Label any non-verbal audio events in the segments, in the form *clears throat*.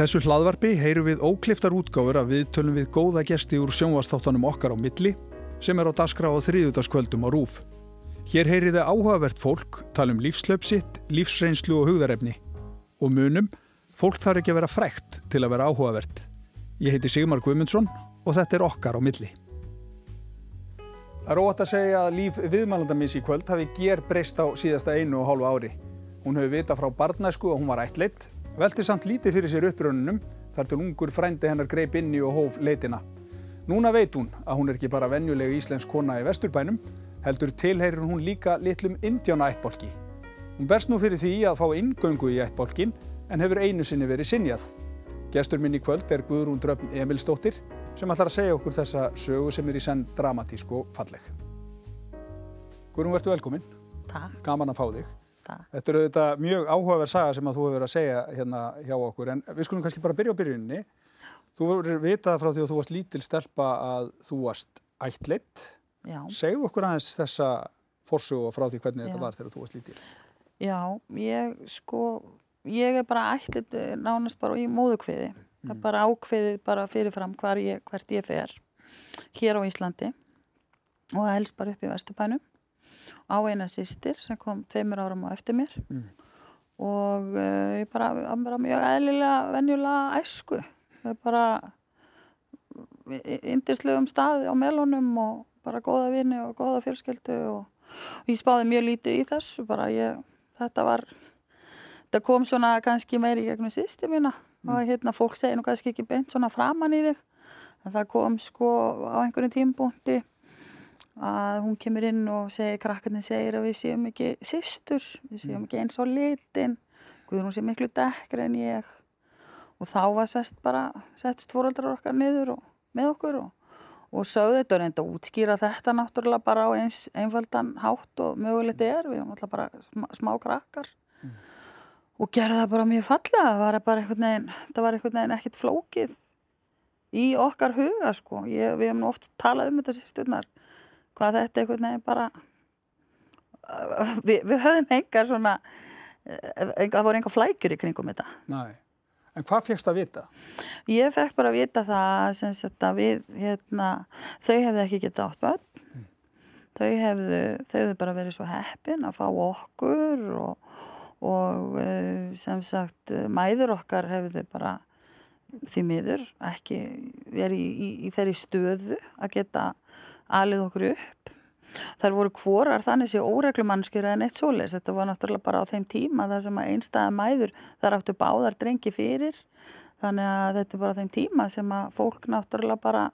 þessu hlaðvarpi heyru við ókliftar útgáfur að við tölum við góða gesti úr sjónvastáttanum okkar á milli sem er á daskra á þriðutaskvöldum á rúf. Hér heyri þið áhugavert fólk, tala um lífslöpsitt, lífsreynslu og hugðarefni. Og munum, fólk þarf ekki að vera frækt til að vera áhugavert. Ég heiti Sigmar Guimundsson og þetta er okkar á milli. Það er ótt að segja að líf viðmælandamins í kvöld hafi ger breyst á síðasta einu og hálfu ári. Hún hefur vita frá barnæsku og hún var ættleitt, velti samt lítið fyrir sér upprönnunum þar til ungur frændi hennar greip inni og hóf leitina. Núna veit hún að hún er ekki bara venjuleg íslensk kona í vesturbænum, heldur tilheyrir hún líka litlum indjána ættbolki. Hún berst nú fyrir því að fá ingöngu í ættbolkin en hefur einu sinni verið sinjað. Gestur minn í kvöld er Guðrún Dröfn Emilsdóttir sem ætlar að segja okkur þessa sögu sem er í senn dramatísk og falleg. Guðrún, verður velkominn. Takk. Gaman að fá þig. Takk. Þetta eru þetta mjög áhugaverð saga sem að þú hefur verið að segja hérna hjá okkur en við skulum kannski bara byrja á byrjunni. Þú verður vitað frá því að þú varst lítil stelpa að þú varst ættleitt. Já. Segðu okkur aðeins þessa forsögu og frá því hvernig Já. þetta var þegar þú varst lítil. Já, ég sko, ég er bara ætlit nánast bara í móðukviði. Það er bara ákviðið bara fyrirfram ég, hvert ég fer hér á Íslandi og það helst bara upp í Vesturbænum á eina sýstir sem kom tveimur áram á eftir mér Mm. og uh, ég bara, bara mjög eðlilega, venjulega æsku. Það er bara indislegum staði á melunum og bara góða vini og góða fjölskyldu og, og ég spáði mjög lítið í þessu bara ég, þetta var þetta kom svona kannski meiri gegnum sýsti mína og hérna fólk segir nú kannski ekki beint svona framann í þig en það kom sko á einhverjum tímbúndi að hún kemur inn og segir, krakkarnir segir að við séum ekki systur, við séum ekki eins á litin. Guðrún sé miklu dekkri en ég. Og þá var sest bara, settist fóröldrar okkar niður og með okkur og, og sögðu þetta og reynda að útskýra þetta náttúrulega bara á eins einfaldan hátt og mögulegt er, við erum alltaf bara smá, smá krakkar. Og gerði það bara mjög fallega, það var bara einhvern veginn, það var einhvern veginn ekkert flókið í okkar huga sko, Ég, við hefum oft talað um þetta sýsturnar, hvað þetta einhvern veginn bara við, við höfum engar svona það voru enga flækjur í kringum þetta Næ. En hvað fegst að vita? Ég fekk bara að vita það sagt að við, hérna, þau hefðu ekki getað átt börn. Þau hefðu, þau hefðu bara verið svo heppin að fá okkur og, og eh, sem sagt mæður okkar hefðu bara því miður ekki verið í, í, í þeirri stöðu að geta alið okkur upp. Þar voru kvorar þannig sé óreglumannskjur eða neitt svoleiðis. Þetta var náttúrulega bara á þeim tíma þar sem að einstæða mæður þar áttu báðar drengi fyrir. Þannig að þetta er bara þeim tíma sem að fólk náttúrulega bara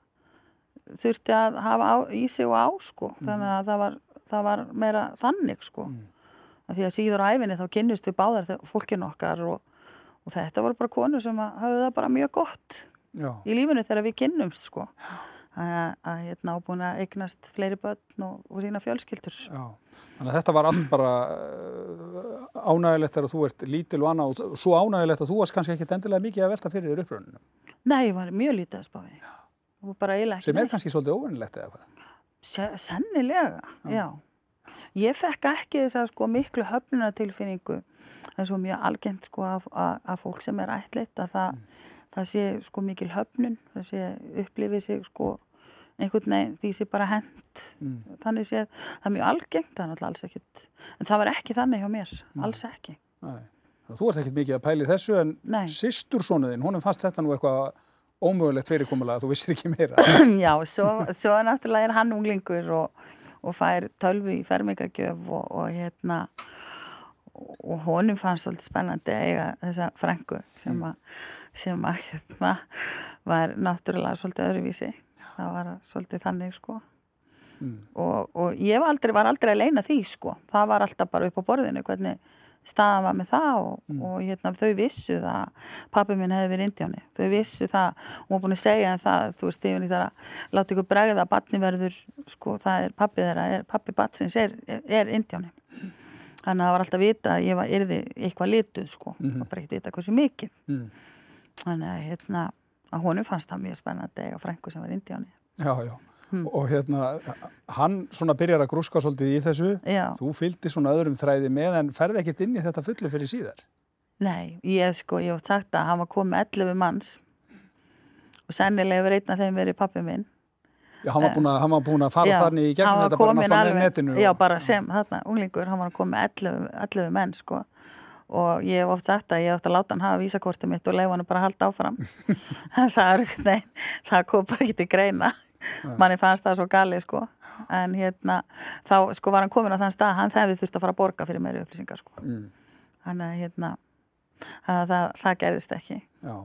þurfti að hafa á, í sig og á sko. Þannig að það var, það var meira þannig sko. Af Því að síður æfinni þá kynnist við báðar fólkinu okkar og, og þetta voru bara konur sem að hafa það bara mjög gott Já. í lífinu þegar við kynnumst sko. Að, að hérna ábúin að eignast fleiri börn og, og sína fjölskyldur. Já. Þannig að þetta var allt bara uh, ánægilegt þegar þú ert lítil og annað og svo ánægilegt að þú varst kannski ekkit endilega mikið að velta fyrir þér upprönnunum. Nei, ég var mjög lítið að spá því. Og bara eiginlega ekki Sem er kannski svolítið óvinnilegt eða hvað. Se- Sennilega, já. Ég fekk ekki þess að sko miklu höfnunatilfinningu. Það er svo mjög algengt sko að, að, að fólk sem er ættleitt að það, það sé sko mikil höfnun, það sé upplifið sig sko einhvern veginn því sé bara hent. Þannig sé það er mjög algengt, það er náttúrulega alls ekkit. En það var ekki þannig hjá mér, alls ekki. Nei. Þú ert ekkit mikið að pæli þessu en Nei. sýstursónuðinn, honum fannst þetta nú eitthvað ómögulegt fyrirkomulega þú vissir ekki meira. *clears throat* Já, svo, svo náttúrulega er hann unglingur og, og fær tölvu í fermingagjöf og, og hérna og honum fannst svolítið spennandi að eiga þessa frængu sem að, sem að hérna var náttúrulega svolítið öðruvísi. Það var svolítið þannig sko. Og, og ég var aldrei, var aldrei að leina því sko. Það var alltaf bara upp á borðinu hvernig staðan var með það og, og hérna, þau vissu það að pappi minn hefði verið indjáni. Þau vissu það og hún var búin að segja það, þú veist, í það að láta ykkur bregða að batni verður, sko, það er pappi þeirra, er, pappi batsins er, er, er indjáni. Þannig að það var alltaf vita að ég var yrði eitthvað lituð, sko, það var bara ekkert vita hversu mikið. Mm. Þannig að, hérna, að honum fannst það mjög spennandi eiga frængu sem var indjáni. Já, já. Og hérna, hann svona byrjar að grúska svolítið í þessu. Já. Þú fylgdi svona öðrum þræði með en ferði ekkit inn í þetta fullu fyrir síðar. Nei, ég sko, ég hef sagt að hann var komið 11 manns og sennilega hefur einn af þeim verið pappi minn. Já, hann var búin að, hann var búin að fara Já, þannig í gegnum þetta bara með netinu. Já, og- bara sem þarna, unglingur, hann var komið 11, 11 menn sko og ég hef oft sagt að ég hef oft að láta hann hafa vísakortið mitt og leifa hann bara að halda áfram. *laughs* En það er, nei, það kom bara ekki til greina. Manni fannst það svo gali sko. En hérna, þá sko var hann komin á þann stað hann hefði þurft að fara að borga fyrir meiri upplýsingar sko. Mm, þannig að hérna það, það, það gerðist ekki. Já.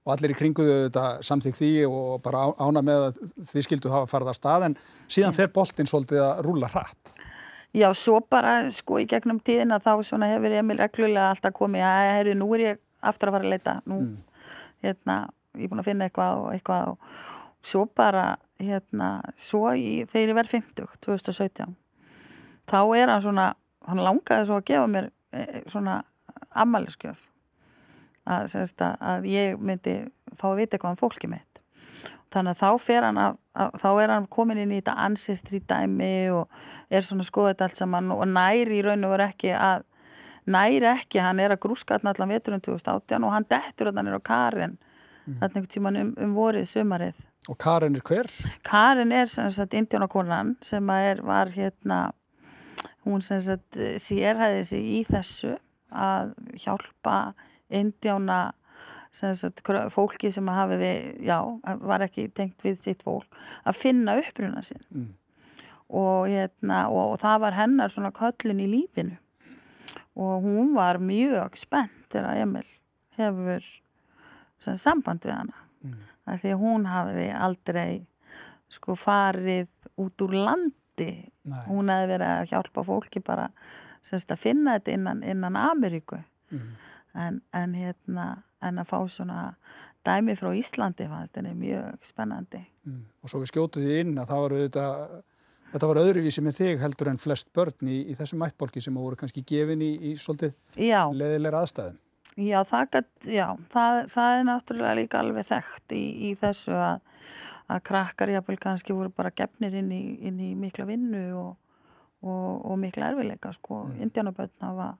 Og allir í kringuðu þetta samþykk því og bara ána með að þið skildu hafa farið að stað en síðan fer boltinn svolítið að rúla hratt. Já, svo bara sko í gegnum tíðina þá svona hefur Emil reglulega alltaf komið að heyrðu, nú er ég aftur að fara að leita nú, hérna, ég er búin að finna eitthvað og eitthvað og svo bara hérna, svo í, þegar ég verð 50, 2017 þá er hann svona, hann langaði svo að gefa mér e, svona ammæliskjöf að, að, að ég myndi fá að vita eitthvað um fólki mitt þannig að þá fer hann að, að, þá er hann komin inn í þetta ancestry dæmi og er svona skoðið allt saman og næri í raun og veru ekki að næri ekki, hann er að grúska allan veturinn 2018 og hann dettur þarna nýr á Karin þarna einhvern tíman um, um vorið sumarið. Og Karen er hver? Karin er sem sagt indjónakonan sem að er, var hérna hún sem sagt sérhæði sig í þessu að hjálpa indjóna fólki sem hafi við, já, var ekki tengt við sitt fólk að finna uppruna sinn Mm. og, hérna, og, og það var hennar svona köllin í lífinu og hún var mjög spennt þegar Emil hefur sem sagt, samband við hana Mm. af því að hún hafiði aldrei sko farið út úr landi Nei. hún hefði verið að hjálpa fólki bara semst að finna þetta innan, innan Ameríku Mm. en, en hérna en að fá svona dæmi frá Íslandi fannst henni mjög spennandi Mm. Og svo við skjótu því inn að það var auðvitað, þetta var öðruvísi með þig heldur en flest börn í, í þessum mættbólki sem voru kannski gefin í, í svolítið já, leðilegra aðstæðum. já, það, gat, já það, það er náttúrulega líka alveg þekkt í, í þessu að, að krakkar jafnvel kannski voru bara gefnir inn í, inn í mikla vinnu og, og, og mikla erfileika sko, mm. indjánabötn hafa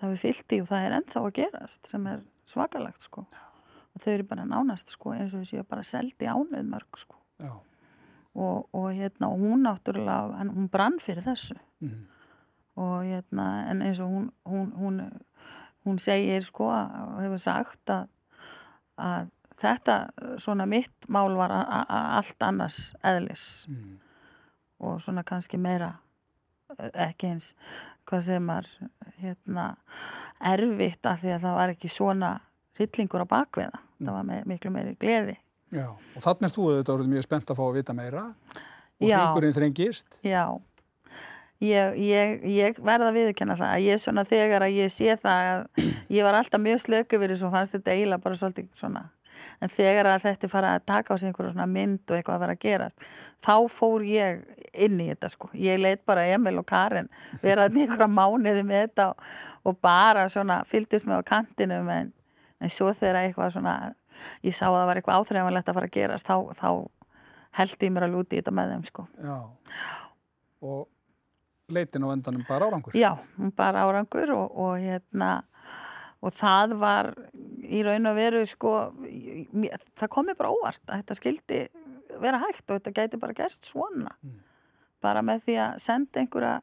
það við fyllt í og það er ennþá að gerast sem er svakalegt sko. Og þau eru bara nánast sko eins og þau séu bara seldi ánöð mörg sko. Og, og hérna og hún náttúrulega en hún brann fyrir þessu. Mm. og hérna en eins og hún hún, hún, hún segir sko og hefur sagt að, að þetta svona mitt mál var allt annars eðlis. Mm. og svona kannski meira eh, ekki eins hvað sem er hérna erfitt af því að það var ekki svona hryllingur á bakveða það var með, miklu meiri gleði Já. Og þannig er þú auðvitað orðið mjög spennt að fá að vita meira og Já. hringurinn þrengist. Já, ég, ég, ég verða að viðurkenna það að ég svona þegar að ég sé það að ég var alltaf mjög slöku verið svo fannst þetta eiginlega bara svolítið svona en þegar að þetta fara að taka á sig einhverja svona mynd og eitthvað að vera að gerast þá fór ég inn í þetta sko ég leitt bara Emil og Karin vera þarna í einhverja mánuði með þetta og, bara svona fylgdist með á kantinum en, en svo þegar eitthvað svona ég sá að það var eitthvað áþreifanlegt að fara að gerast þá, þá held ég mér að lúti í þetta með þeim sko Já. Og leitin á endanum bara árangur. Já, bara árangur og, og hérna og það var í raun og veru sko, mér- það kom mér bara óvart að þetta skildi vera hægt og þetta gæti bara gerst svona. Bara með því að senda einhverja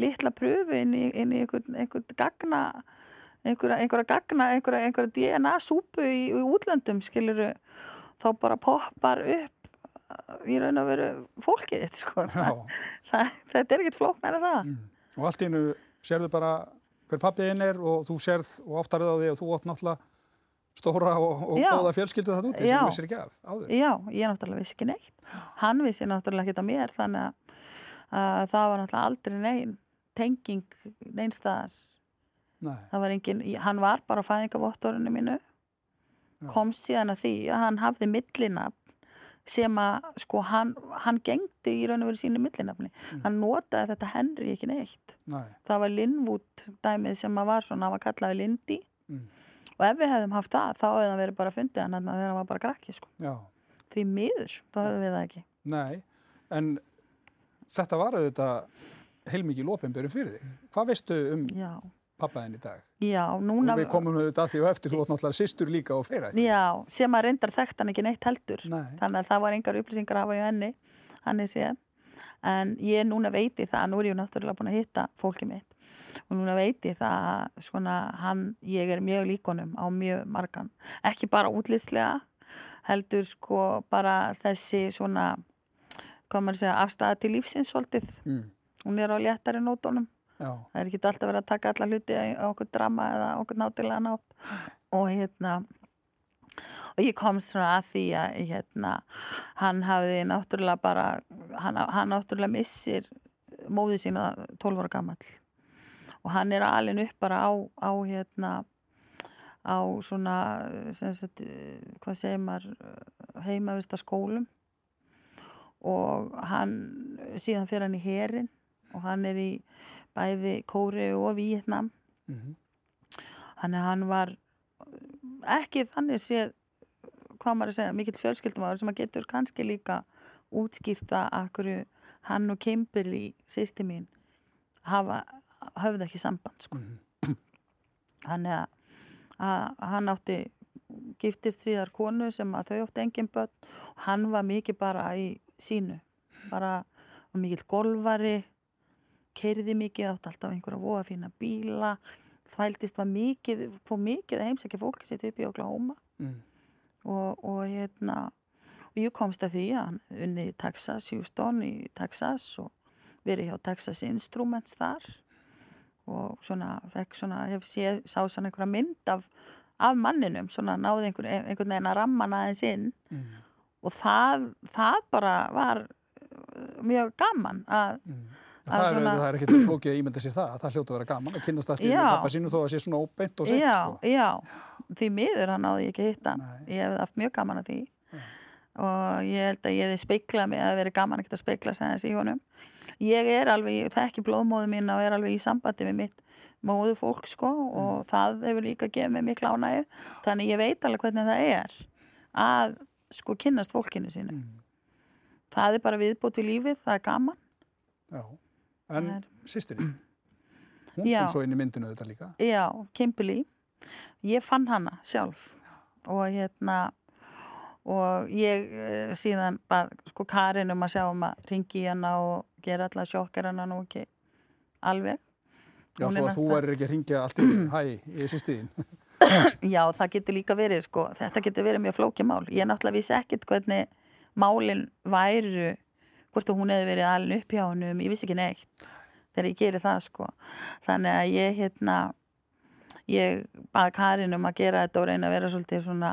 litla pröfu inn í, inn í einhvern, einhvern gagna einhverja, einhverja gagna, einhverja, einhverja DNA-súpu í, í útlöndum skiluru þá bara poppar upp í raun og veru fólkið þitt sko. *laughs* Það, þetta er ekkert flóknar en það. Og allt í hennu sérðu bara hver pappiðinn er og þú sérð og áttarið á því og þú átt náttúrulega stóra og, og góða fjölskyldu það úti sem vissir ekki af áður. Já, ég náttúrulega vissi ekki neitt. Hann vissi náttúrulega ekki þetta mér þannig að, að það var náttúrulega aldrei neinn tenging neinstaðar. Nei. Það var engin, hann var bara á fæðingavottorinu mínu, komst síðan að því að hann hafði millinafn sem að sko hann, hann gengdi í raun og verið sínu millinafni. Hann notaði þetta Henry ekki neitt. Nei. Það var Linwood dæmið sem að var svona, hann var kallaði Lindy Mm. Og ef við hefðum haft það þá hefði hann verið bara fundið hann þarna þegar hann var bara krakki sko. Því miður, þá hefðum við það ekki. Nei. En þetta var auðvitað heilmikið lópinbjörn fyrir þig. Hvað veistu um Já, pappaðin í dag. Já, núna... Og við komum auðvitað að því og eftir, þú átt náttúrulega sýstur líka og fleira. Já, sem að reyndar þekkt hann ekki neitt heldur. Nei. Þannig að það var engar upplýsingar að hafa í henni, hann er séð. En ég núna veiti það, nú er ég náttúrulega búin að hitta fólkið mitt og núna veiti það að svona hann, ég er mjög líkonum á mjög margan. Ekki bara útlýslega, heldur sko bara þessi svona, hvað maður segja, afstæða til lífsins svolítið. Mm. Hún er á léttari nótunum. Já. Það er ekki alltaf verið að taka alla hluti á okkur drama eða okkur nátilega nátt og hérna og ég kom svona að því að hérna hann hafiði náttúrulega bara hann, hann náttúrulega missir móðið sína 12 ára gammal og hann er alin upp bara á, á hérna á svona sagt, hvað segir maður heimavista skólum og hann síðan fyrir hann í herin og hann er í bæði Kóri og Víetnam Mm -hmm. að hann var ekki þannig séð hvað maður að segja, mikill fjölskyldumæður sem að getur kannski líka útskýrta hverju hann og Kimberly sýsti mín hafa, hafði ekki samband sko. Mm þannig að, að hann átti giftist síðar konu sem að þau átti engin börn. Og hann var mikið bara í sínu. Bara mikið golvari keiriði mikið, átti alltaf einhverja voða fína bíla, þvældist var mikið, fóð mikið heimsækja fólki sitt upp í Oklahoma. Mm. og, og hérna og ég komst að því að hann unni í Texas, Houston í Texas og verið hjá Texas Instruments þar og svona, fekk svona, hef sé, sá svona einhverja mynd af, af manninum, svona náði einhvern, einhvern veginn að ramman aðeins inn Mm. og það, það bara var mjög gaman að Mm. Að Það er, svona- það er ekkert flókið að ímynda sér það, það hljóta að vera gaman að kynast allir með Já. pappa sínu þó að sé svona óbeint og sett já, sko. já, því miður hann náði ég ekki að hitta hann. Ég hef haft mjög gaman að því og ég held að ég hefði speiklað mig að veri gaman ekkert að speikla sig aðeins í honum ég er alveg, ég þekki blóðmóðu mín og er alveg í sambandi við mitt móðu fólk sko og það hefur líka gefið mig mikla ánægju þannig ég veit alveg hvernig það er að sko kynnast fólkinu sínu Mm. það er bara viðbútt við lífið, það er gaman Já. En Það er- sýstirinn, *clears throat* hún Já. kom svo inn í myndinu þetta líka. Já, Kimberly ég fann hana sjálf og hérna og ég eh, síðan bað sko Karin um að sjá um að ringi í hana og gera alla sjokkar hana nú ekki alveg. Já, Hún svo að þú væri ekki að ringja allt í *clears throat* hæ, er sýstirinn. Já, það getur líka verið sko, þetta getur verið mjög flókið mál. Ég náttúrulega vissi ekkit hvernig málin væru hvort að hún hefði verið alin upp hjá honum ég vissi ekki neitt þegar ég geri það sko. Þannig að ég hérna ég bað Karin um að gera þetta og reyna að vera svolítið svona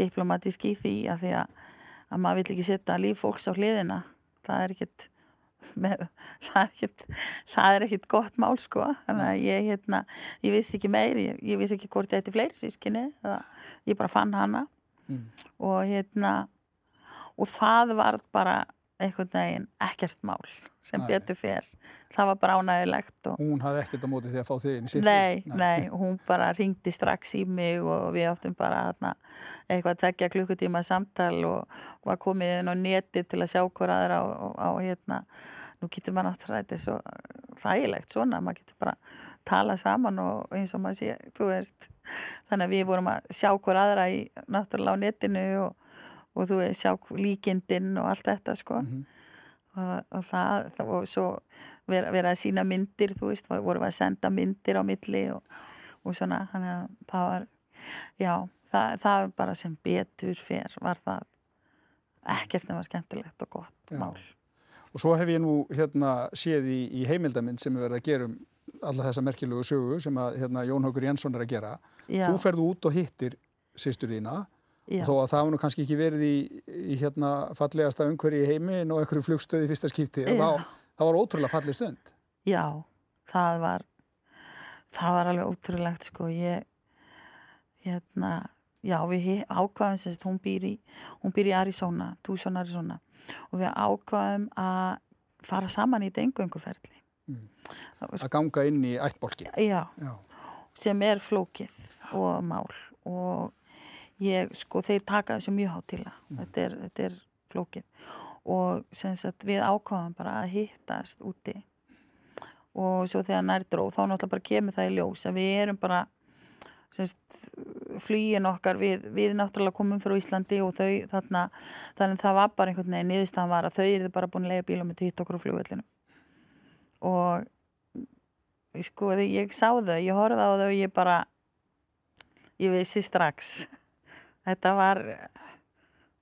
diplomatísk í því að því að, að maður vill ekki setja líf fólks á hliðina. Það er ekkit með, *laughs* það, er ekkit, það er ekkit gott mál sko. Þannig að ég hérna ég vissi ekki meir, ég, ég vissi ekki hvort ég ætti fleiri sískinni, ég bara fann hana. Mm. og hérna og það var bara einhvern veginn ekkert mál sem Nei. betur fer það var bara ánægilegt og Hún hafði ekkert á móti því að fá þig inn í sitt. Nei, líf. nei, hún bara ringdi strax í mig og við áttum bara þarna, eitthvað að tekja klukkutíma samtal og var komið inn á neti til að sjá hver aðra á, á hérna, nú getur maður náttúrulega þetta er svo þægilegt svona, maður getur bara tala saman og eins og maður sé, þú veist, þannig að við vorum að sjá hver aðra í náttúrulega á netinu og, og þú veist, sjá líkindinn og allt þetta sko Mhm. og, og það, það og svo vera, vera að sína myndir þú veist, vorum við að senda myndir á milli og, og svona, þannig að það var já, það, það var bara sem betur fer, var það ekkert nema skemmtilegt og gott Já. mál Og svo hef ég nú hérna séð í, í heimildamind sem er verið að gera um alla þessa merkilegu sögu sem að hérna, Jón Haugur Jensson er að gera. já, Þú ferðu út og hittir sýstur þína já, þó að það var nú kannski ekki verið í, í hérna fallegasta umhverju í heimi og einhverju flugstöði í fyrsta skipti. Það, það var ótrúlega falleg stund. já, það var það var alveg ótrúlegt sko, ég hérna, já, við ákvaðum sérst, hún býr í hún býr í Arizona, Tucson, Arizona og við ákvaðum að fara saman í þetta engönguferli Mm. Var Að ganga inn í ættbolki. já, Já. sem er flókið og mál og ég, sko, þeir taka þessu mjög hátíla þetta, er, þetta er flókið. Og sem sagt við ákváðum bara að hittast úti. Og svo þegar nær dróð þá náttúrulega bara kemur það í ljós að við erum bara semst, flýin okkar. Við, við náttúrulega komum frá Íslandi og þau þarna, þannig að það var bara einhvern veginn niðurstaðan var að þau eru bara búin að lega bílum með hitt okkur á flugvellinu og sko þegar ég sá þau, ég horfði á þau og ég bara ég vissi strax þetta var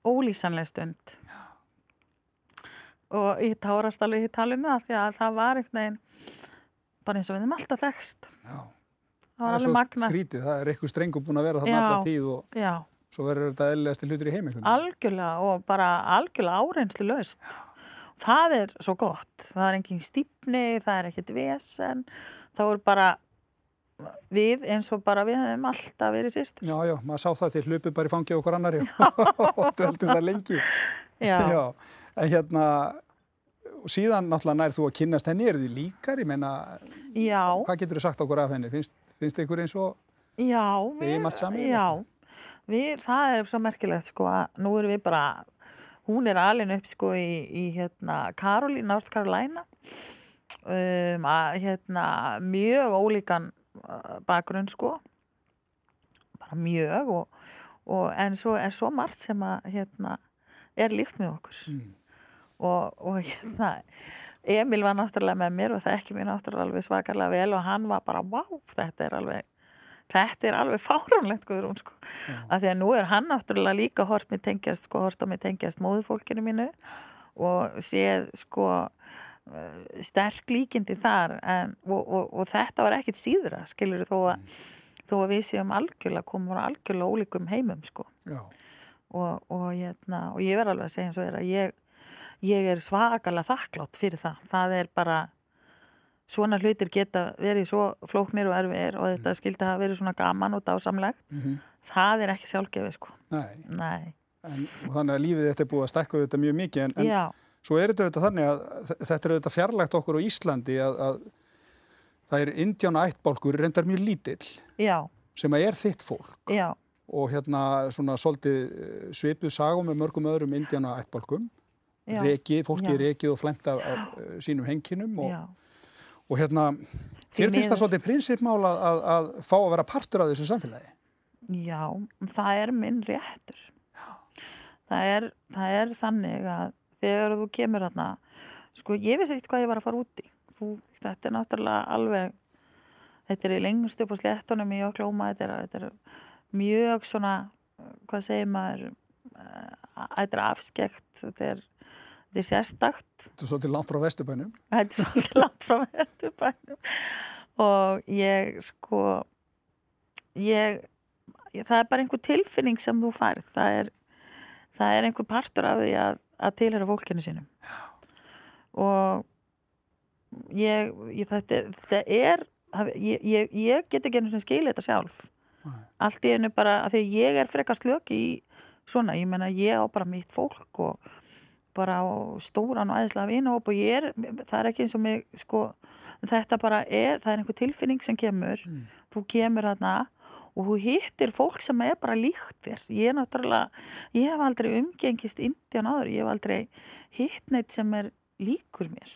ólýsanlega stund. Og ég tárast alveg í talinu það því að það var einhvern veginn bara eins og við þeim alltaf þekst Já. það var alveg magna Krítið, það er eitthvað strengur búin að vera þarna Já. alltaf tíð og Já, svo verður þetta eðlilegast til hlutur í heim algjörlega og bara algjörlega áreynslu löst það er svo gott. Það er engin stípni, það er ekkert vesen. Þá er bara við eins og bara við hefum alltaf verið sýst Já, já, maður sá það til hlupið bara í fangið okkur annari *laughs* og döldum það lengi. Já, En hérna, síðan náttúrulega nær þú að kynnast henni, er þið líkar? Ég meina, já, hvað getur þú sagt okkur af henni? Finnst, finnst ykkur eins og, já Þið eigið margt sameiginlegt. Já, við, það er svo merkilegt sko að nú erum við bara hún er alin upp sko í, í hérna Karolín, North Carolina um, að hérna mjög ólíkan bakgrunn sko. Bara mjög og, og en svo er svo margt sem að hérna er líkt með okkur. Mm. og, og hérna Emil var náttúrulega með mér og það ekki mér náttúrulega alveg svakalega vel og hann var bara, vá, þetta er alveg þetta er alveg fáránlegt Guðrún sko, af því að nú er hann náttúrulega líka hort með tengjast, sko, hort á með tengjast móðufólkinu mínu og séð sko sterk líkindi þar en, og, og, og þetta var ekkit síðra skilur þó að, þó að við séum algjörlega komum á algjörlega ólíkum heimum sko og, og, hérna, og ég verð alveg að segja eins og er að ég, ég er svakalega þakklátt fyrir það. Það er bara, svona hlutir geta verið svo flóknir og erfiðir og þetta skildi hafa verið svona gaman og dásamlegt. Það er ekki sjálfgefið sko. nei. Nei, En, og þannig að lífið þetta er búið að stækka þetta mjög mikið, en, en já, svo er þetta auðvitað þannig að þetta er auðvitað fjarlægt okkur á Íslandi að, að það er indjána ættbálkur reyndar mjög lítill já, sem að er þitt fólk. Já, og hérna svona svolítið eh, svipuð sagum með mörgum öðrum indjána ættbálkum. Já, rekið, fólki rekið og flemt af, af eh, sínum henginum og, og hérna þér finnst það svolítið prinsipmál að, að, að fá að vera partur af þessu samfélagi. Já, það er minn réttur. Það er, það er þannig að þegar þú kemur hérna, sko ég vissi ekkert hvað ég var að fara út í. Þú, þetta er náttúrulega alveg, þetta er í lengst upp á slettunum í Oklahoma, þetta er, þetta er mjög svona, hvað segir maður, eh, þetta er afskekt, þetta er, þetta er sérstakt. Þetta er svolítið langt frá vesturbænum. Þetta er svolítið langt frá vesturbænum. Og ég sko ég, ég það er bara einhver tilfinning sem þú færð. Það er, það er einhver partur af því að, að tilhera fólkinu sínum og ég, ég þetta, þetta er ég, ég, ég get ekki einu sem skilja þetta sjálf. Nei. allt í einu bara að því ég er frekar slök í svona, ég menna ég á bara mitt fólk og bara á stóran og æðislega vinahóp og ég er, það er ekki eins og mig sko, þetta bara er, það er einhver tilfinning sem kemur, þú kemur þarna og þú hittir fólk sem er bara líkt þér, ég er náttúrulega ég hef aldrei umgengist indján áður. Ég hef aldrei hitt neitt sem er líkur mér.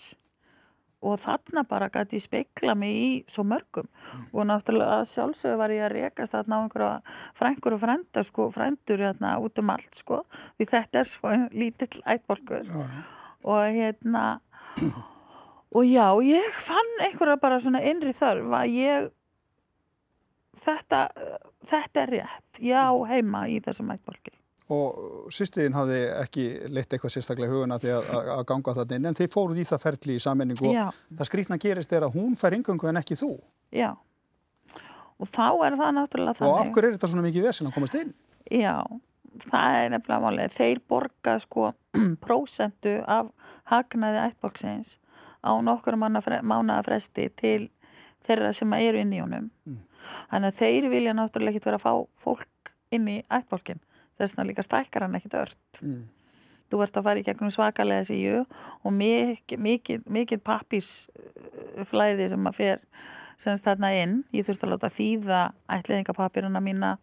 Og þarna bara gæti ég speikla mig í svo mörgum. Og náttúrulega sjálfsögur var ég að rekast þarna á einhverja frængur og frænda sko, frændur hérna út um allt sko, því þetta er svo lítill ættbólkur og hérna og já, ég fann einhverja bara svona innri þörf að ég þetta, þetta er rétt já, heima í þessum ættbólki og sýstiðin hafði ekki leitt eitthvað sérstaklega huguna því að, ganga þarna inn en þið fóruð í það ferli í sammenningu og Já. það skrýtna gerist er að hún fær yngöngu en ekki þú já og þá er það náttúrulega og þannig af hverju er þetta svona mikið vesen að komast inn? Já, það er nefnilega málið. Þeir borga sko *clears throat* prósentu af hagnaði ættbólksins á nokkur mánaða fresti til þeirra sem eru inn í honum. Þannig að þeir vilja náttúrulega ekkit vera að fá fólk inn í ættbólkin. Þess vegna líka stækkar hann ekkit ört. Mm. Þú ert að fara í gegnum svakalega síu og mikið, mikið, mikið pappirsflæði sem að fer semst þarna inn. Ég þurfti að láta þýða ætliðingapapirina mína.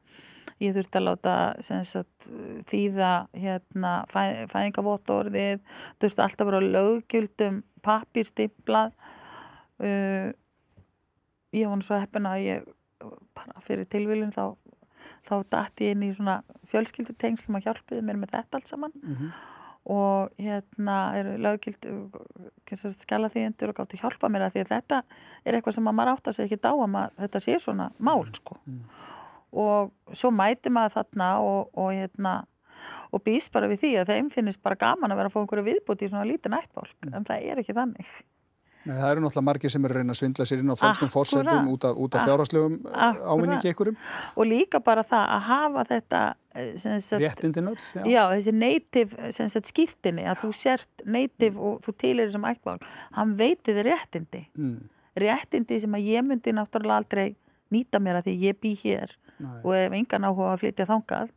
Ég þurfti að láta sagt, þýða hérna, fæ, fæðingavottorðið. Þurfti alltaf að vera á löggjöldum papirstimplað. uh, ég var nú svo heppin að ég bara fyrir tilvílun þá þá dætti ég inn í svona fjölskyldutengsl að hjálpiði mér með þetta allt saman mm -hmm. og hérna eru löggild skjala þýjendur og gátti hjálpa mér að því að þetta er eitthvað sem maður átt að segja ekki dá að maður, þetta sé svona mál sko mm. og svo mæti maður þarna og, og hérna og býst bara við því að þeim finnist bara gaman að vera að fá einhverju viðbúti í svona lítið nættbólk mm. en það er ekki þannig Nei, það eru náttúrulega margir sem eru að reyna að svindla sér inn á fólkskum fórsendum út af, af fjárháslegum eh, áminningi ykkurum. Og líka bara það að hafa þetta réttindin öll. Já, já þessi native skýrtinni að þú sért native mm. og þú tilir þessum ættbál, hann veiti þið réttindi. Mm. Réttindi sem að ég myndi náttúrulega aldrei nýta mér að því ég bý hér Nei. og ef engan áhuga að flytja þangað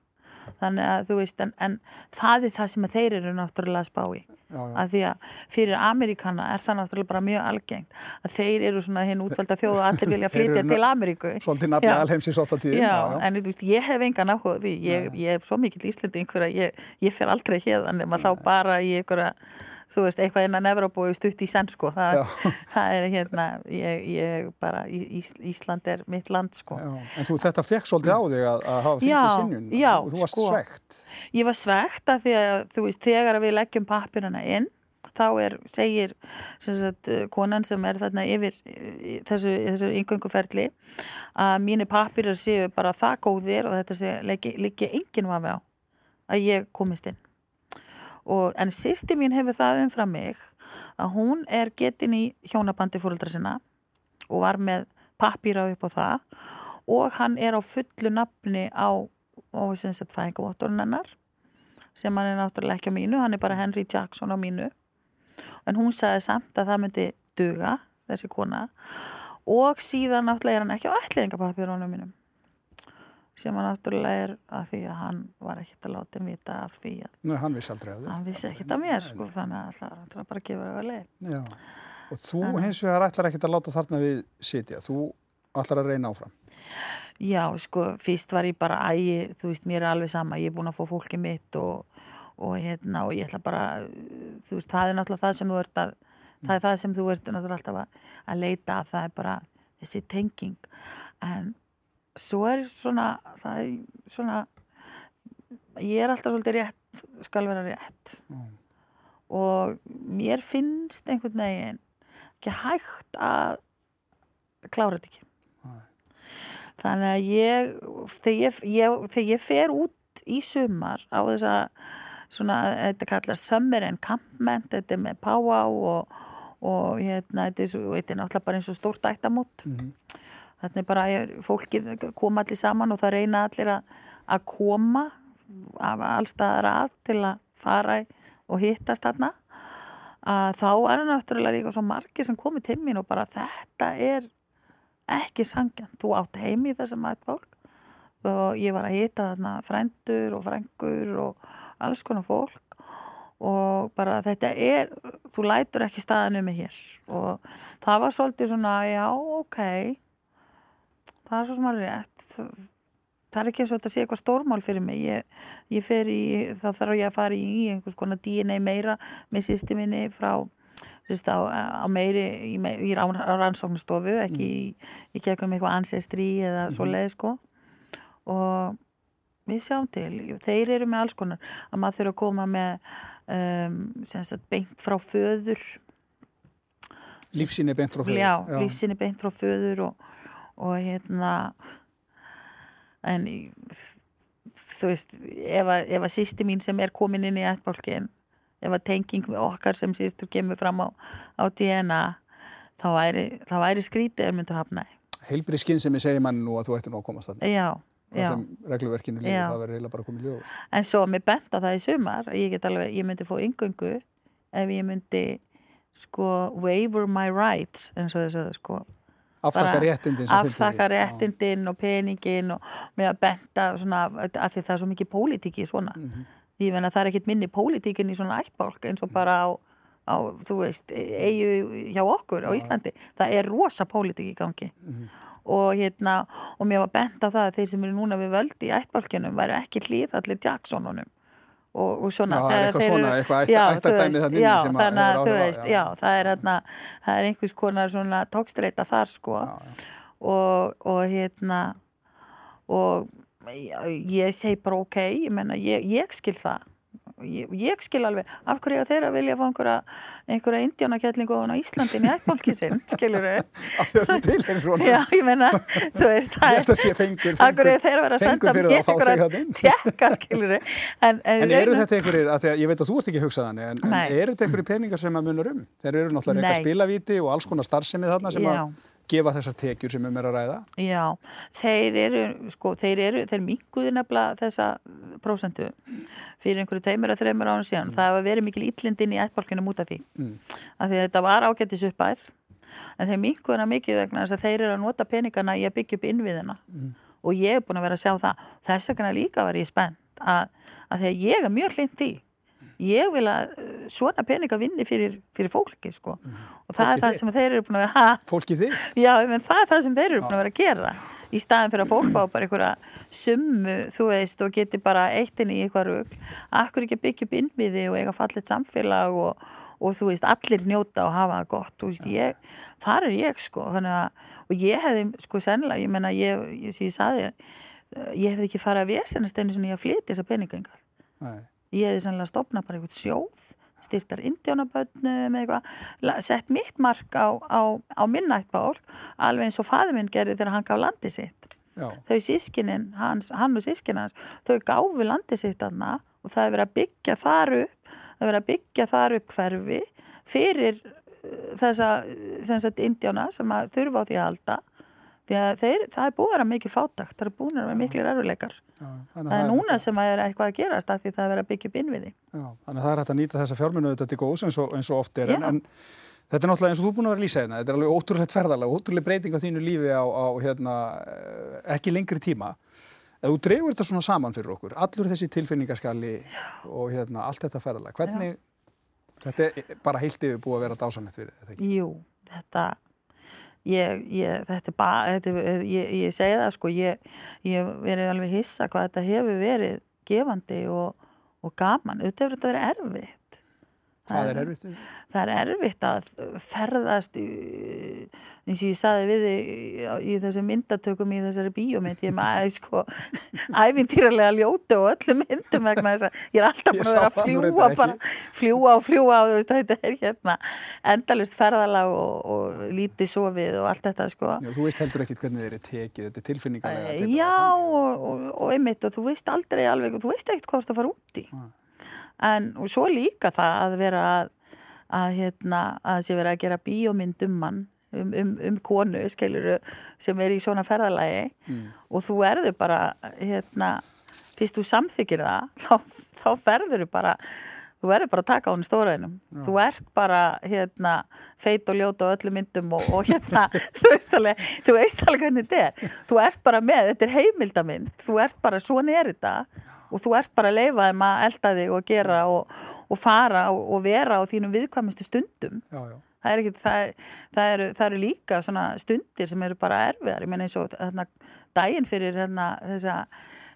þannig að þú veist, en, en það er það sem þeir eru náttúrulega að spá í já, já. Að því að fyrir Ameríkana er það náttúrulega bara mjög algengt að þeir eru svona hinn útvalda þjóð og allir vilja *laughs* flytja til Ameríku. Svolítið nafni alheimsins ofta tíð Já, en þú veist, ég hef áhuga því. Ég, ég er svo mikil íslending fyrir að ég, ég fer aldrei hérna nema þá bara í einhverja þú veist, eitthvað innan Evrópu og stutt í senn sko, það, *laughs* það er hérna ég, ég bara, Ís, Ísland er mitt land sko. Já. En þú, þetta fekk svolítið á þig að, að hafa fengið sinnun já, þú varst sko, svegt Ég var svegt að því að, þú veist, þegar við leggjum pappirana inn þá er, segir sem sagt, konan sem er þarna yfir þessu, þessu yngönguferli að mínu pappirar séu bara það góðir og þetta sé líki enginn vafi á að ég komist inn og, en sýsti mín hefur það umfram mig að hún er getin í hjónabandi fóröldra sinna og var með pappýra upp á það. Og hann er á fullu nafni á fæðingavottorinn hennar sem hann er náttúrulega ekki á mínu hann er bara Henry Jackson á mínu. En hún sagði samt að það myndi duga þessi kona. Og síðan náttúrulega er hann ekki á ætliðingapapýra á mínum sem hann náttúrulega er að því að hann var ekkert að láta mig vita af því að Nei, hann vissi aldrei að því. Hann vissi ekkert af mér sko, þannig að það er bara að gefa það að leið. Já, og þú en, hins vegar ætlar ekkert að láta þarna við sitja, þú ætlar að reyna áfram. Já, sko, fyrst var ég bara ægi, þú veist, mér er alveg sama ég er búin að fá fólki mitt og, og hérna, og ég ætla bara þú veist, það er náttúrulega það sem þú ert að það er það sem þú ert náttúrulega alltaf að, að leita að það er bara þessi tenging. En svo er svona það er svona ég er alltaf svolítið rétt skal vera rétt mm. og mér finnst einhvern veginn ekki hægt að klára þetta ekki mm. þannig að ég þegar ég, ég þegar ég fer út í sumar á þess að svona, þetta kallast summer encampment þetta er með páá og, og hérna, þetta er, náttúrulega bara eins og stórt ættamót mm Þannig bara fólkið koma allir saman og það reyna allir að, að koma af allstaðar að til að fara og hittast þarna. Að þá er það náttúrulega líka svo margir sem komið til mín og bara þetta er ekki sangjan. Þú átt heimi í þessum aðfólk og ég var að hitta þarna frændur og frængur og alls konar fólk og bara þetta er, þú lætur ekki staðinu mig hér og það var svolítið svona, já, ok það er svo sem að rétt. Það er ekki eins og þetta sé eitthvað stórmál fyrir mig. Ég, ég fer í, þá þarf ég að fara í einhvers konar DNA meira með sýsti minni frá Sist, á, á meiri í, í rannsóknastofu ekki mm. í, í gegnum eitthvað ancestry eða mm svo leið sko. Og við sjáum til. Þeir eru með alls konar. Að maður þurfa að koma með um, sagt, beint frá föður. Lífsíni beint frá föður já, já. lífsíni beint frá föður og og hérna en þú veist ef að, ef að sýsti mín sem er komin inn í ættbálkin ef að tenging með okkar sem sýstur kemur fram á, á DNA þá væri, þá væri skrítið er myndið að hafna. Heilbrið skinn sem ég segi mann nú að þú ætti nú að komast þarna. Já, já sem regluverkinu líður, það verður heila bara komið ljós. En svo mér benda það í sumar ég, alveg, ég myndi fá yngöngu ef ég myndi sko waiver my rights eins og þess að sko afþakka réttindin afþakka réttindin og peningin og með að benda svona, að því það er svo mikið pólitíki svona. Mm -hmm. ég menna það er ekkit minni pólitíkin í svona ættbálk eins og mhm. bara á, á þú veist, eigu hjá okkur á Íslandi, það er rosa pólitík í gangi. Mm -hmm. og hérna og mér var benda það að þeir sem eru núna við völdi í ættbálkinum væri ekki hlýð allir Jacksonunum og, og svona Já, það er eitthvað þeir svona, eitthvað ætta- Já, ættardæmi þú veist, þarna inni já, sem að þannig að þú veist, já. það er hérna það er einhvers konar svona tókstreita þar sko já. og, og hérna og ég segi bara ok, ég menna ég, ég skil það ég, ég skil alveg, af hverju eiga þeir að vilja fá einhverja, einhverja indjánakjallingu á Íslandin í ættbálki sinn, *laughs* skilur þau já, ég menna, þú veist það sé fengur, af hverju eiga þeir að senda mér einhverja tjekka, skilur þau en, En í eru þetta einhverjir, að því að ég veit að þú ert ekki að hugsa þannig, en, en eru þetta einhverjir peningar sem að munar um? Þeir eru náttúrulega eitthvað spilavíti og alls konar starfsemi þarna sem að gefa þessar tekjur sem um er að ræða. Já, þeir eru, sko, þeir eru, þeir minguðu nefnilega þessa prósentu fyrir einhverju tveimur að þreimur ára síðan. Það hefur verið mikil íllindin í ættbálkinu út af því. Mm. Af því að þetta var ágættis uppæð, en þeir minguðu hana mikið vegna þess að þeir eru að nota peningana í að byggja upp innviðina. Og ég er búin að vera að sjá það. Þess vegna líka var ég spennt að, að því að ég er mjög hlind því. Ég vil að uh, svona peninga vinni fyrir, fyrir fólki, sko. Og það Fólkið er það sem þeir eru búin að vera, ha, Fólki þig? Já, menn það er það sem þeir eru búin að vera að gera í staðin fyrir að fólk fá bara einhverja summu, þú veist, og geti bara eittin í eitthvað rugl. Akkur ekki að byggja upp innviði og eiga fallit samfélag og, og þú veist, allir njóta og hafa það gott, þú veist, ég, þar er ég sko, þannig að, og ég hefði sko sennilega, ég menna, ég, ég, sem ég saði, ég hefði ekki farið að vesenast einu svona í að flytja þessa peningengar. Nei. Ég hefði sannlega stopnað bara eitthvað sjóð, styrtar indjánabönnum eitthvað, la- sett mitt mark á, á, á minnættbál, alveg eins og faði minn gerði þegar hann gaf landi sitt. Já. Þau sískinin, hans, hann og sískin hans, þau gáfi landi sitt aðna og það er verið að byggja þar upp, það er verið að byggja þar upp hverfi fyrir uh, þessa, sem sagt, indjána sem að þurfa á því að halda. Því að þeir, það er búið að vera mikil fátakt, það er búið að vera mikil þannig Það er núna þetta- sem að er eitthvað að gerast af því það er að byggja upp innviði. Já, þannig að það er hægt að nýta þessa fjármunu auðvitað til góðs eins og, eins og oft er. En, en þetta er náttúrulega eins og þú búin að vera lýsa hérna þetta er alveg ótrúlegt ferðalega, ótrúlega breyting á þínu lífi á, á hérna, eh, ekki lengri tíma. Ef þú dregur þetta svona saman fyrir okkur allur þessi tilfinningaskali og hérna, allt þetta ferðalega, hvernig þetta er bara heilt yfir búið að vera dásanett fyrir þetta? Jú, þetta ég, ég, þetta er bara er- ég, ég segi það sko ég, verið alveg hissa hvað þetta hefur verið gefandi og, og gaman, auðvitað hefur þetta verið erfitt Hvað er erfitt? það er erfitt að ferðast í, eins og ég saði við í, þessum myndatökum í þessari bíómynd. Ég aðeins sko æfintýralega ljótu og öllum myndum vegna þess að ég er alltaf búin að vera að það fljúa bara fljúa og fljúa og þú veist þetta er hérna endalust ferðalag og, og lítið sofið og allt þetta sko. Já, þú veist heldur ekkit hvernig þeir eru tekið, þetta er tilfinningalega Eh, Já og, og, og einmitt og þú veist aldrei alveg, þú veist ekkert hvað þú ert að fara út í en svo líka það að vera að, að hérna, að það sé vera að gera bíómynd um mann um, um, um konu, skilur sem er í svona ferðalagi. Mm. og þú erður bara hérna, fyrst þú samþykir það *laughs* þá, þá ferður þú bara þú verður bara að taka á henni stóraðinum þú ert bara hérna feit og ljót á öllum myndum og, og hérna *laughs* þú veist alveg, þú veist alveg hvernig þetta er. Þú ert bara með, þetta er heimildamind þú ert bara, svona er þetta og þú ert bara að leifa þeim að elda þig og gera og, og fara og, og vera á þínum viðkvæmustu stundum. Já, já. það er, ekki, það, það, eru, það eru líka svona stundir sem eru bara erfiðar. Ég meina eins og þarna, daginn fyrir hérna, þessa,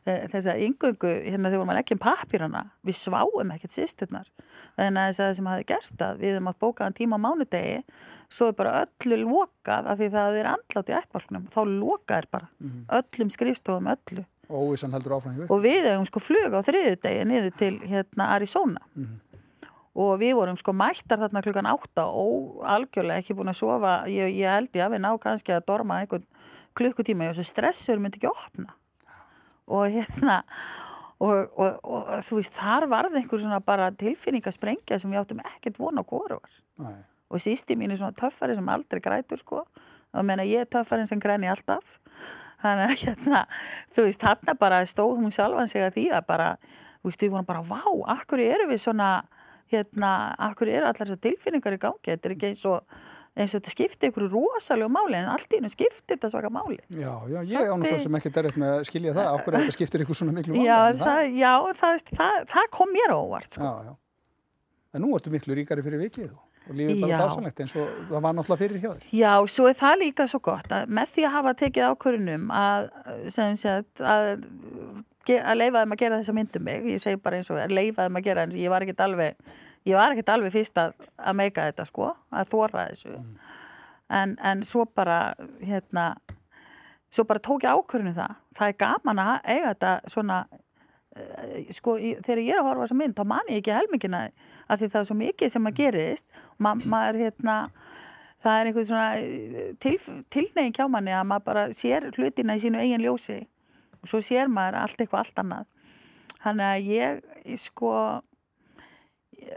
eh, þessa yngöngu hérna þegar að leggja um pappirana við sváum ekkert sýsturnar þannig að það sem hafi gerst að við hefum átt bókaðan tíma á mánudegi svo er bara öllu lokað af því það er andlátt í ættbálknum þá lokað er bara. Öllum skrifstofum öllu óvissan heldur áfram hjá og við hefum sko flug á þriðudegi niður til hérna Arizona. Og við vorum sko mættar þarna klukkan átta og algjörlega ekki búin að sofa. Ég, ég held ég að við ná kannski að dorma einhvern klukkutíma. Og þessu stressur myndi ekki opna. Og hérna og, og, og, þú veist þar varð einhver svona bara tilfinningasprengja sem við áttum ekkert vona á hvoruvar Nei. og sísti mín er svona töffari sem aldrei grætur sko. Og meina ég er töffarinn sem græni alltaf þannig að hérna þú veist þarna bara stóð hún sjálfan sig að því að bara, þú veist við vorum bara vá, akkur eru við svona hérna, akkur eru allar þessar tilfinningar í gangi þetta er ekki eins og eins og þetta skipti ykkur rosalega máli en allt í hennu skipti þetta svaka máli Já, já, ég án og svo sem ekki derrið með að skilja það, okkur þetta skiptir ykkur svona miklu máli, já, það, já það, það, það kom mér á óvart sko. Já, já. En nú ertu miklu ríkari fyrir vikið og lífið bara dásanlegt eins og það var náttúrulega fyrir hjá þér. Já, svo er það líka svo gott að með því að hafa tekið ákvörunum að, sem sagt, að að leifa þeim að gera þessa myndum mig ég segi bara eins og að leifa þeim að gera en ég var ekkert alveg ég var ekkert alveg fyrst að, að meika þetta sko að þóra þessu mm. en, en svo bara hérna svo bara tók ég ákvörðinu það það er gaman að eiga þetta svona sko í, þegar ég er að horfa þessa mynd þá man ég ekki helmingina af því það er svo mikið sem að gerist. Ma, maður hérna það er einhvern svona eh, til, tilnegin kjá manni að maður bara sér hlutina í sínu eigin ljósi og svo sér maður allt eitthvað allt annað. Þannig að ég, sko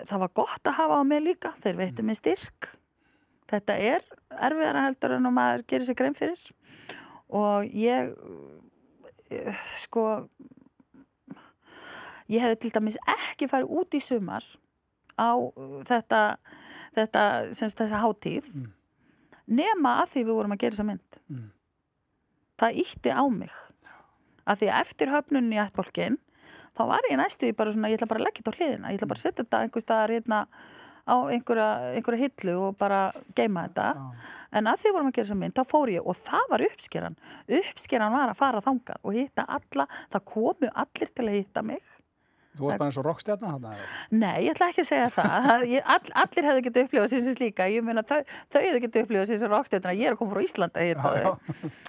það var gott að hafa á mig líka. Þeir veitum mig styrk. Þetta er erfiðara heldur en maður gerir sér grein fyrir. Og ég sko ég hefði til dæmis ekki farið út í sumar á þetta þetta, semst þessa hátíð mm. nema að því við vorum að gera þessa mynd mm. það ítti á mig að því eftir höfnunni í ættbólkin þá var ég næstu bara svona, ég ætla bara að leggja þetta á hliðina, ég ætla bara að setja þetta einhver staðar hérna á einhverja, einhverja hillu og bara geima þetta ah. en að því vorum að gera þessa mynd, þá fór ég og það var uppskeran uppskeran var að fara þangað og hitta alla, það komu allir til að hitta mig Þú varst bara eins og rockstjarnar hann? Nei, ég ætla ekki að segja það. All, allir hefðu getið upplifað sem síns líka. Ég meina þau, þau hefðu getið upplifað sem síns rockstjarnar. Ég er að koma frá Íslanda hérna.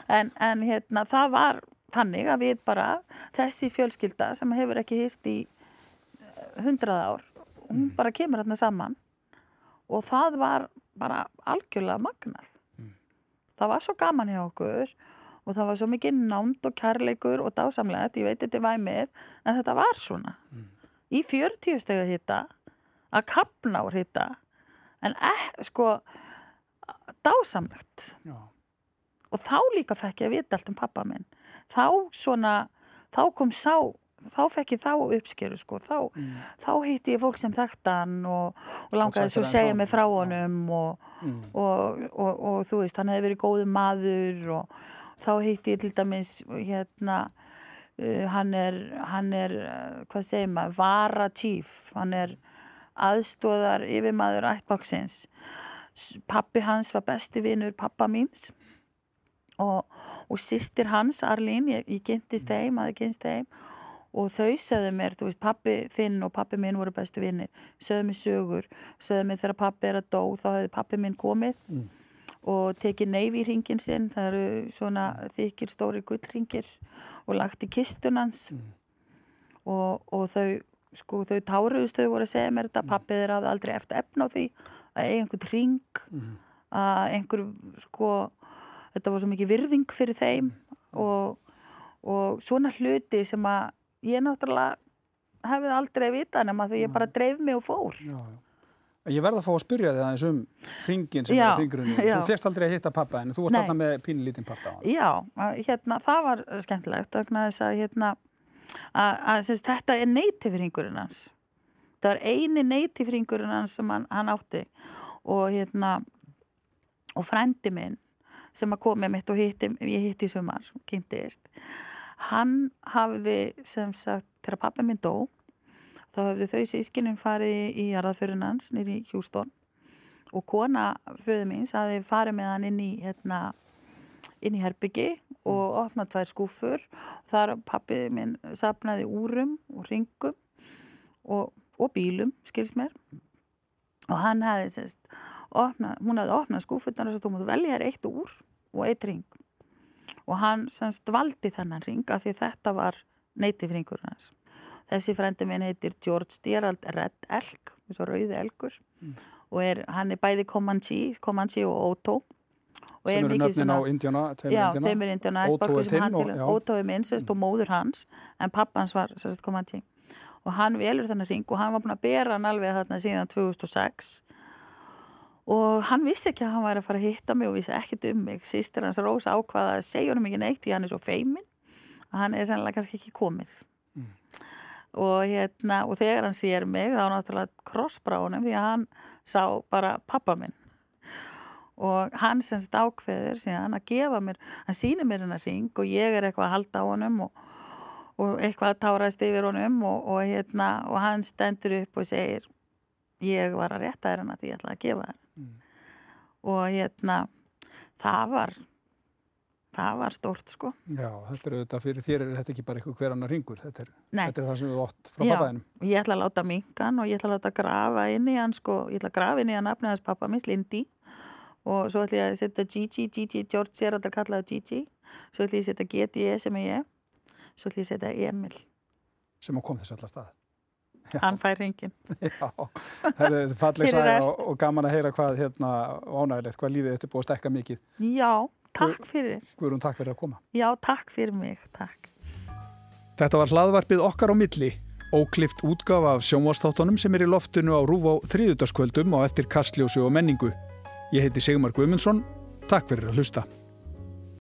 En, en hérna, það var þannig að við bara, þessi fjölskylda sem hefur ekki hýst í eh, hundrað ár, hún mm. bara kemur hérna saman og það var bara algjörlega magnað. Mm. Það var svo gaman hjá okkur og það var svo mikið nánd og kærleikur og dásamlega, ég veit þetta væmið en þetta var svona mm. í 40 stegu hitta að kapna úr hitta en ekki, sko dásamlegt Já. og þá líka fekk ég að vita allt um pappa minn þá svona, þá kom sá þá fekk ég þá uppskeru sko þá, mm. þá hitti ég fólk sem þekktan og, og langaði svo að segja mig frá honum og, mm. og, og þú veist, hann hefði verið góðu maður og þá heitti ég til dæmis hérna uh, hann er, hann er uh, hvað segir maður, vara tíf hann er aðstóðar yfirmaður ættbálksins. Pappi hans var besti vinnur pappa míns. Og, og sýstir hans, Arlín ég, ég kynntist þeim, aðeins kynntist þeim. Og þau sögðu mér, þú veist, pappi þinn og pappi minn voru bestu vinnir sögðu mér sögur, sögðu mér þegar pappi er að dó þá hefði pappi minn komið. Mm og tekið neyfi í ringin sinn, það eru svona þykir stóri gullringir og lagt í kistunans mm. og, og þau sko þau táruðust þau voru að segja mér þetta, pappið er aldrei eftir efna á því að eiga einhvern ring mm. að einhver sko þetta var svo mikið virðing fyrir þeim og, og svona hluti sem að ég náttúrulega hefði aldrei vitað nema því ég bara dreif mig og fór já, já. Ég verða að fá að spyrja þig aðeins um hringin sem já, er hringrunni. Þú fjast aldrei að hitta pappa en þú varst alltaf með pínlítinn pappa á hann. Já, hérna, það var skemmtilegt að, hérna, að, að syns, þetta er neytifringurinn hans. Það var eini neytifringurinn hans sem hann, hann átti og, hérna, og frendi minn sem að komið mitt og hitti, ég hitti í sumar, kynntist, hann hafði sem sagt, þegar pappa minn dó þá hefðu þau sískinum farið í jarðaförun hans nýri Hjústón og kona föðu míns hafi farið með hann inn í hérna, inn í herbyggi og mm. opnað tvær skúfur þar pappið minn sapnaði úrum og ringum og, og bílum, skils mér. Og hann hefði sérst opnað, hún hefði opnað skúfurnar og þú mútu velja þér eitt úr og eitt ring og hann semst valdi þennan ring af því þetta var neytifringur hans Þessi frendi minn heitir George Gerald Red Elk, þessu rauði elkur. Mm. og er, hann er bæði Comanche, Comanche og Otto. Og sem eru nöfnin á Indiana já, þeim er Indiana Otto er þinn og, Otto er minn, sérst, mm. og móður hans en pappans var sérst, Comanche. Og hann velur þennan ring og hann var búin að bera hann alveg þarna síðan 2006 og hann vissi ekki að hann væri að fara að hitta mig og vissi ekkert um mig. Sýstir hans Rósa ákvaða að segja hann mikið neitt því hann er svo feimin að hann er sannlega kannski ekki komið og hérna og þegar hann sér mig þá náttúrulega krossbráðunum því að hann sá bara pappa minn og hann semst ákveður síðan að gefa mér, hann sýnir mér hennar ring og ég er eitthvað að halda á honum og, og eitthvað að tárast yfir honum og, og hérna og hann stendur upp og segir ég var að rétta þér hann að því ég ætla að gefa þér mm. og hérna það var það var stórt sko. Já, þetta er auðvitað fyrir þér er þetta ekki bara eitthvað hver annar ringur, þetta er, þetta er það sem við ótt frá Já, pappaðinum. og ég ætla að láta minkan og ég ætla að láta grafa inn í hann sko, ég ætla að grafa inn í hann nafnið hans pappa minns, Lindy og svo ætla ég að setja Gigi, Gigi, George Gerard er kallaði Gigi, svo ætla ég að setja GDE sem er ég, svo ætla ég að setja Emil, sem að kom þess allar stað. hann fær hringin. *laughs* Já, það er falleg rest. og, og gaman að heyra hvað hérna ánægilegt, hvað lífið þetta er búið að stekka mikið. Já, takk fyrir, Guðrún, takk fyrir að koma. já, takk fyrir mig, takk. Þetta var hlaðvarpið okkar á milli, óklift útgafa af sjónvastáttunum sem er í loftinu á rúf á þriðutaskvöldum og eftir kastljósu og menningu. Ég heiti Sigmar Guðmundsson, takk fyrir að hlusta.